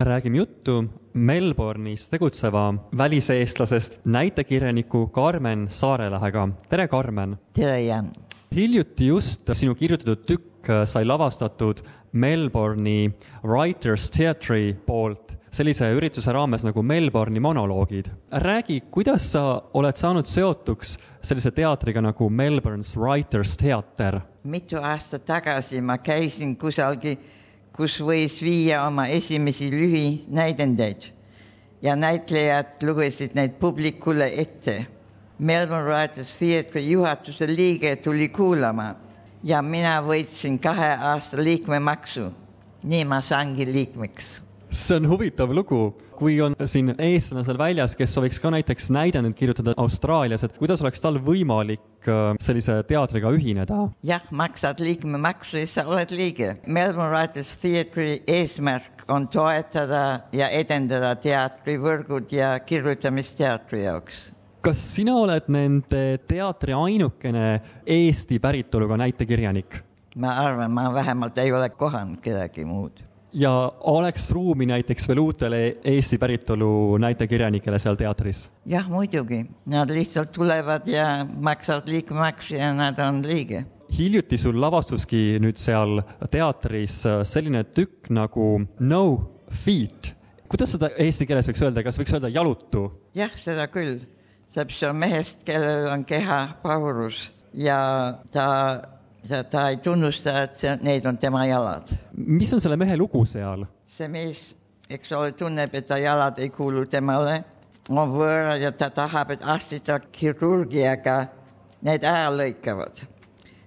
räägime juttu Melbourne'is tegutseva väliseestlasest näitekirjaniku Karmen Saarelahega. tere, Karmen! tere, Jan! hiljuti just sinu kirjutatud tükk sai lavastatud Melbourne'i Writers Theatre'i poolt sellise ürituse raames nagu Melbourne'i monoloogid. räägi, kuidas sa oled saanud seotuks sellise teatriga nagu Melbourne's Writers Theater? mitu aastat tagasi ma käisin kusagil, kus võis viia oma esimesi lühinäidendeid ja näitlejad lugesid neid publikule ette. Melbourne Writers Theatre'i juhatuse liige tuli kuulama ja mina võitsin kahe aasta liikmemaksu. nii ma saangi liikmeks see on huvitav lugu, kui on siin eestlane seal väljas, kes sooviks ka näiteks näidendit kirjutada Austraalias, et kuidas oleks tal võimalik äh, sellise teatriga ühineda? jah, maksad liikmemaksu ja sa oled liige. Melbourne Writers Theatre'i eesmärk on toetada ja edendada teatrivõrgud ja kirjutamist teatri jaoks kas sina oled nende teatri ainukene Eesti päritoluga näitekirjanik? ma arvan, ma vähemalt ei ole kohanud kedagi muud ja oleks ruumi näiteks veel uutele Eesti päritolu näitekirjanikele seal teatris? jah, muidugi, nad lihtsalt tulevad ja maksavad liikmemaksu ja nad on liige. hiljuti sul lavastuski nüüd seal teatris selline tükk nagu No Feet. kuidas seda eesti keeles võiks öelda, kas võiks öelda jalutu? jah, seda küll, on mehest, kellel on kehapaurus ja ta ta ei tunnusta, et see, need on tema jalad. Mis on selle mehe lugu seal? see mees, eks ole, tunneb, et ta jalad ei kuulu temale, on võõrad ja ta tahab, et arstid ta kirurgiaga need ära lõikavad.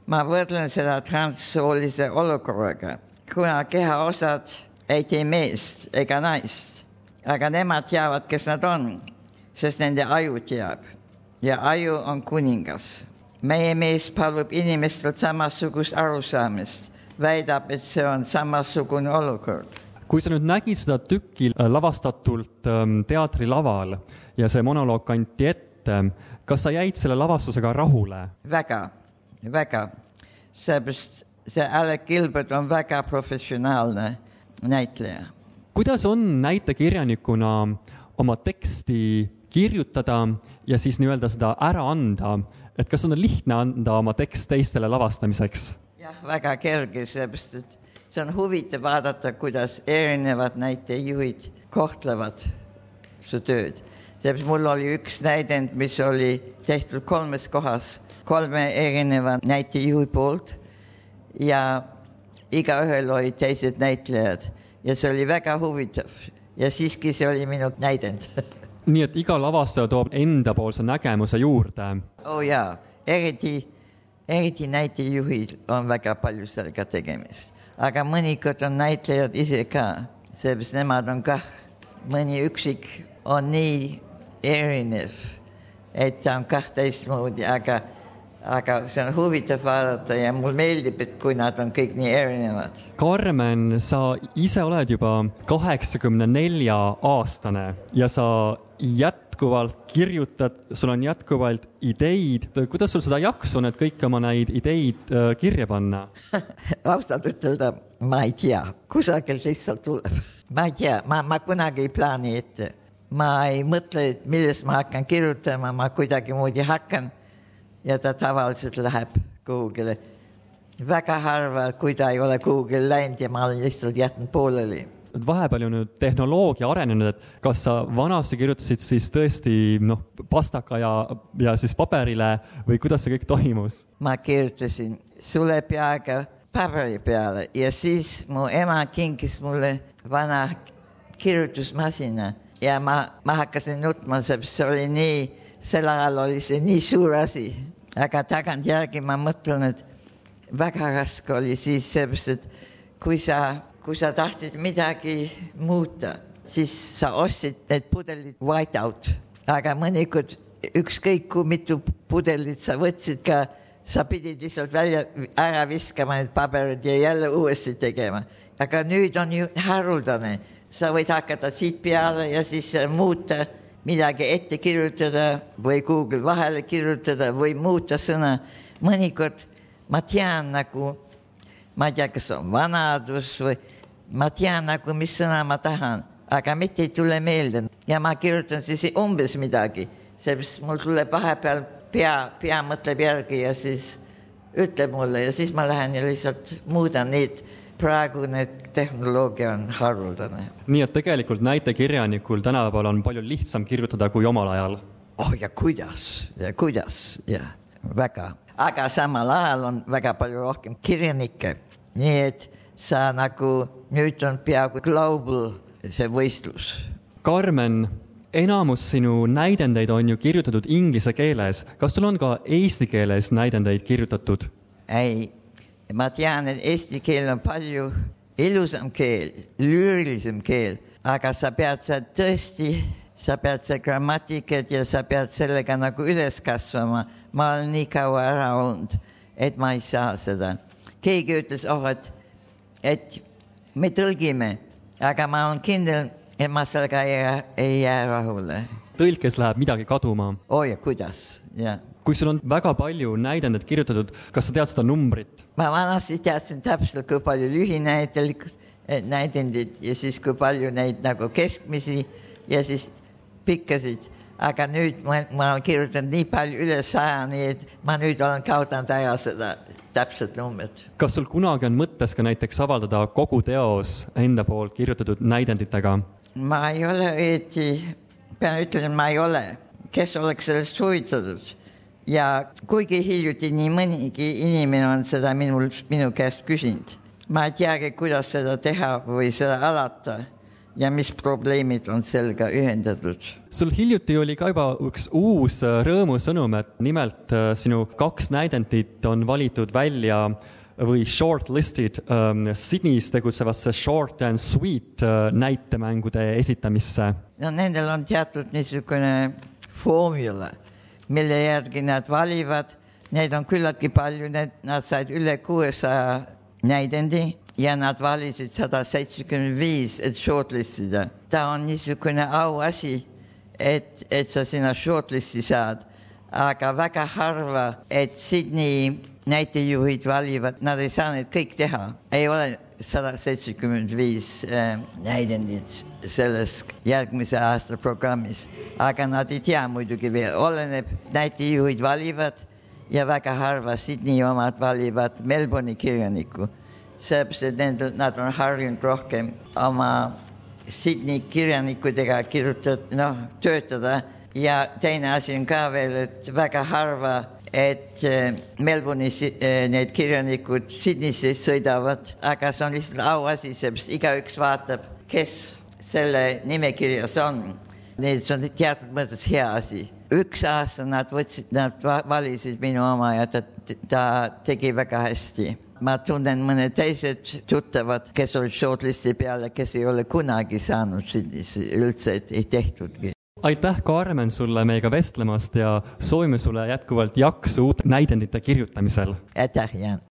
ma võrdlen seda transsoolise olukorraga, kuna kehaosad ei tee meest ega naist, aga nemad teavad, kes nad on, sest nende aju teab. Ja aju on kuningas. Meie mees palub inimestelt samasugust arusaamist, väidab, et see on samasugune olukord. kui sa nüüd nägid seda tükki äh, lavastatult ähm, teatrilaval ja see monoloog kanti ette, kas sa jäid selle lavastusega rahule? väga, väga, seepärast see Alec Gilbert on väga professionaalne näitleja. kuidas on näitekirjanikuna oma teksti kirjutada ja siis nii-öelda seda ära anda et kas on lihtne anda oma tekst teistele lavastamiseks? Jah, väga kerge, sellepärast et see on huvitav vaadata, kuidas erinevad näitejuhid kohtlevad su tööd. sellepärast mul oli üks näidend, mis oli tehtud kolmes kohas, kolme erineva näitejuhi poolt. Ja igaühel olid teised näitlejad. Ja see oli väga huvitav. Ja siiski see oli minu näidend. Nii et iga lavastaja toob endapoolse nägemuse juurde. oo oh jaa, eriti, eriti näitejuhil on väga palju sellega tegemist, aga mõnikord on näitlejad ise ka, seepärast nemad on kah, mõni üksik on nii erinev, et ta on kah teistmoodi, aga aga see on huvitav vaadata ja mulle meeldib, et kui nad on kõik nii erinevad. Karmen, sa ise oled juba kaheksakümne nelja aastane ja sa jätkuvalt kirjutad, sul on jätkuvalt ideid. kuidas sul seda jaksu on, et kõiki oma neid ideid äh, kirja panna ausalt ütelda, ma ei tea, kusagilt lihtsalt tuleb. ma ei tea, ma, ma kunagi ei plaani ette. ma ei mõtle, et millest ma hakkan kirjutama, ma kuidagimoodi hakkan ja ta tavaliselt läheb kuhugile. väga harva, kui ta ei ole kuhugile läinud ja ma olen lihtsalt jätnud pooleli vahepeal ju tehnoloogia arenenud, et kas sa vanasti kirjutasid siis tõesti noh, pastaka ja, ja siis paberile või kuidas see kõik toimus? ma kirjutasin sulepeaga paberi peale ja siis mu ema kinkis mulle vana kirjutusmasina ja ma, ma hakkasin nutma, sest see oli nii, sel ajal oli see nii suur asi aga tagantjärgi ma mõtlen, et väga raske oli siis, seepärast et kui sa, kui sa tahtsid midagi muuta, siis sa ostsid need pudelid whiteout, aga mõnikord ükskõik kui mitu pudelit sa võtsid ka, sa pidid lihtsalt välja ära viskama need paberid ja jälle uuesti tegema. aga nüüd on ju haruldane, sa võid hakata siit peale ja siis muuta midagi ette kirjutada või Google vahele kirjutada või muuta sõna. mõnikord ma tean nagu, ma ei tea, kas on vanadus või ma tean nagu, mis sõna ma tahan, aga mitte ei tule meelde ja ma kirjutan siis umbes midagi, seepärast mul tuleb vahepeal pea, pea mõtleb järgi ja siis ütleb mulle ja siis ma lähen ja lihtsalt muudan neid. Praegune tehnoloogia on haruldane. nii et tegelikult näitekirjanikul tänapäeval on palju lihtsam kirjutada kui omal ajal. oh ja kuidas ja kuidas ja väga, aga samal ajal on väga palju rohkem kirjanikke, nii et sa nagu nüüd on peaaegu global see võistlus. Karmen, enamus sinu näidendeid on ju kirjutatud inglise keeles, kas sul on ka eesti keeles näidendeid kirjutatud? ei, ma tean, et eesti keel on palju ilusam keel, lüürilisem keel, aga sa pead seal tõesti, sa pead seal grammatikat ja sa pead sellega nagu üles kasvama. ma olen nii kaua ära olnud, et ma ei saa seda. keegi ütles, oh, et, et me tõlgime, aga ma olen kindel, et ma sellega ei, ei jää rahule. tõlkes läheb midagi kaduma. oo oh, kuidas, jah kui sul on väga palju näidendeid kirjutatud, kas sa tead seda numbrit? ma vanasti teadsin täpselt, kui palju lühinäidelikult näidendeid ja siis kui palju neid nagu keskmisi ja siis pikkasid aga nüüd ma, ma olen kirjutanud nii palju üle saja, nii et ma nüüd olen kaotanud ära seda täpset numbrit. kas sul kunagi on mõttes ka näiteks avaldada kogu teos enda poolt kirjutatud näidenditega? ma ei ole õieti, pean ütlema, ma ei ole, kes oleks sellest huvitatud ja kuigi hiljuti nii mõnigi inimene on seda minul, minu käest küsinud, ma ei teagi, kuidas seda teha või seda alata ja mis probleemid on sellega ühendatud. sul hiljuti oli ka juba üks uus äh, rõõmusõnum, et nimelt äh, sinu kaks näidendit on valitud välja või shortlisted um, Sydneys tegutsevasse Short and Sweet uh, näitemängude esitamisse. no nendel on teatud niisugune formula, mille järgi nad valivad, neid on küllaltki palju, need, nad said üle kuuesaja näidendi ja nad valisid sada seitsekümmend viis, et shortlist ida. ta on niisugune auasi, et, et sa sinna shortlist'i saad, aga väga harva, et Sydney näitejuhid valivad, nad ei saa neid kõik teha, ei ole sada seitsekümmend viis äh, näidendit selles järgmise aasta programmis, aga nad ei tea muidugi veel, oleneb, näitejuhid valivad ja väga harva Sydney omad valivad Melbourne'i kirjanikku sellepärast, et nendel, nad on harjunud rohkem oma Sydney kirjanikudega kirjutada, noh, töötada. Ja teine asi on ka veel, et väga harva, et äh, Melbourne'is äh, need kirjanikud Sydneysse sõidavad, aga see on lihtsalt auasi, sellepärast igaüks vaatab, kes selle nimekirjas on. nii et see on teatud mõttes hea asi. üks aasta nad võtsid, nad valisid minu oma ja ta, ta tegi väga hästi ma tunnen mõned teised tuttavad, kes olid shortlist'i peal ja kes ei ole kunagi saanud üldse, et ei tehtudki aitäh, Karmen, sulle meiega vestlemast ja soovime sulle jätkuvalt jaksu uute näidendite kirjutamisel. aitäh, Jaan